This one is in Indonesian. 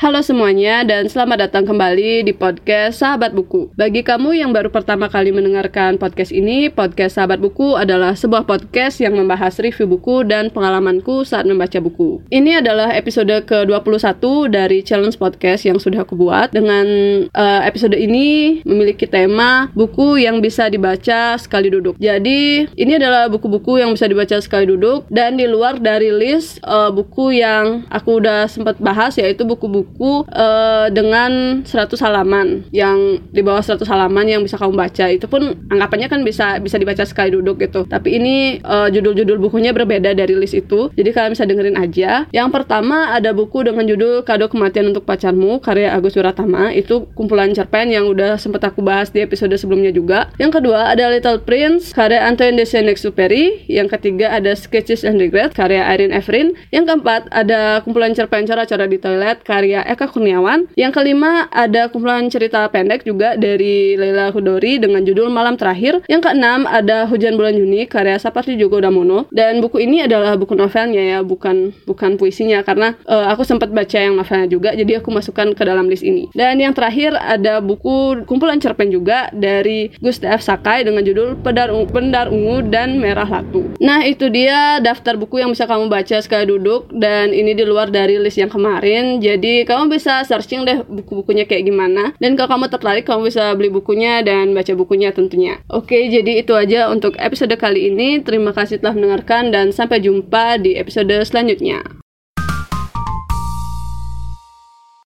Halo semuanya dan selamat datang kembali di podcast Sahabat Buku. Bagi kamu yang baru pertama kali mendengarkan podcast ini, podcast Sahabat Buku adalah sebuah podcast yang membahas review buku dan pengalamanku saat membaca buku. Ini adalah episode ke-21 dari challenge podcast yang sudah aku buat. Dengan uh, episode ini memiliki tema buku yang bisa dibaca sekali duduk. Jadi, ini adalah buku-buku yang bisa dibaca sekali duduk dan di luar dari list uh, buku yang aku udah sempat bahas yaitu buku-buku buku uh, dengan 100 halaman yang di bawah 100 halaman yang bisa kamu baca. Itu pun anggapannya kan bisa bisa dibaca sekali duduk gitu. Tapi ini uh, judul-judul bukunya berbeda dari list itu. Jadi kalian bisa dengerin aja. Yang pertama ada buku dengan judul Kado Kematian untuk Pacarmu karya Agus Wiratama itu kumpulan cerpen yang udah sempet aku bahas di episode sebelumnya juga. Yang kedua ada Little Prince karya Antoine de Saint-Exupéry. Yang ketiga ada Sketches and Regret karya Irene Evrin yang keempat ada kumpulan cerpen cara-cara di toilet karya Eka Kurniawan. Yang kelima ada kumpulan cerita pendek juga dari Leila Hudori dengan judul Malam Terakhir. Yang keenam ada Hujan Bulan Juni karya Sapardi Djoko Damono. Dan buku ini adalah buku novelnya ya, bukan bukan puisinya karena uh, aku sempat baca yang novelnya juga, jadi aku masukkan ke dalam list ini. Dan yang terakhir ada buku kumpulan cerpen juga dari Gustav Sakai dengan judul Pendar, Pendar Ungu dan Merah Latu. Nah itu dia daftar buku yang bisa kamu baca sekali duduk dan ini di luar dari list yang kemarin. Jadi kamu bisa searching deh buku-bukunya kayak gimana. Dan kalau kamu tertarik kamu bisa beli bukunya dan baca bukunya tentunya. Oke jadi itu aja untuk episode kali ini. Terima kasih telah mendengarkan dan sampai jumpa di episode selanjutnya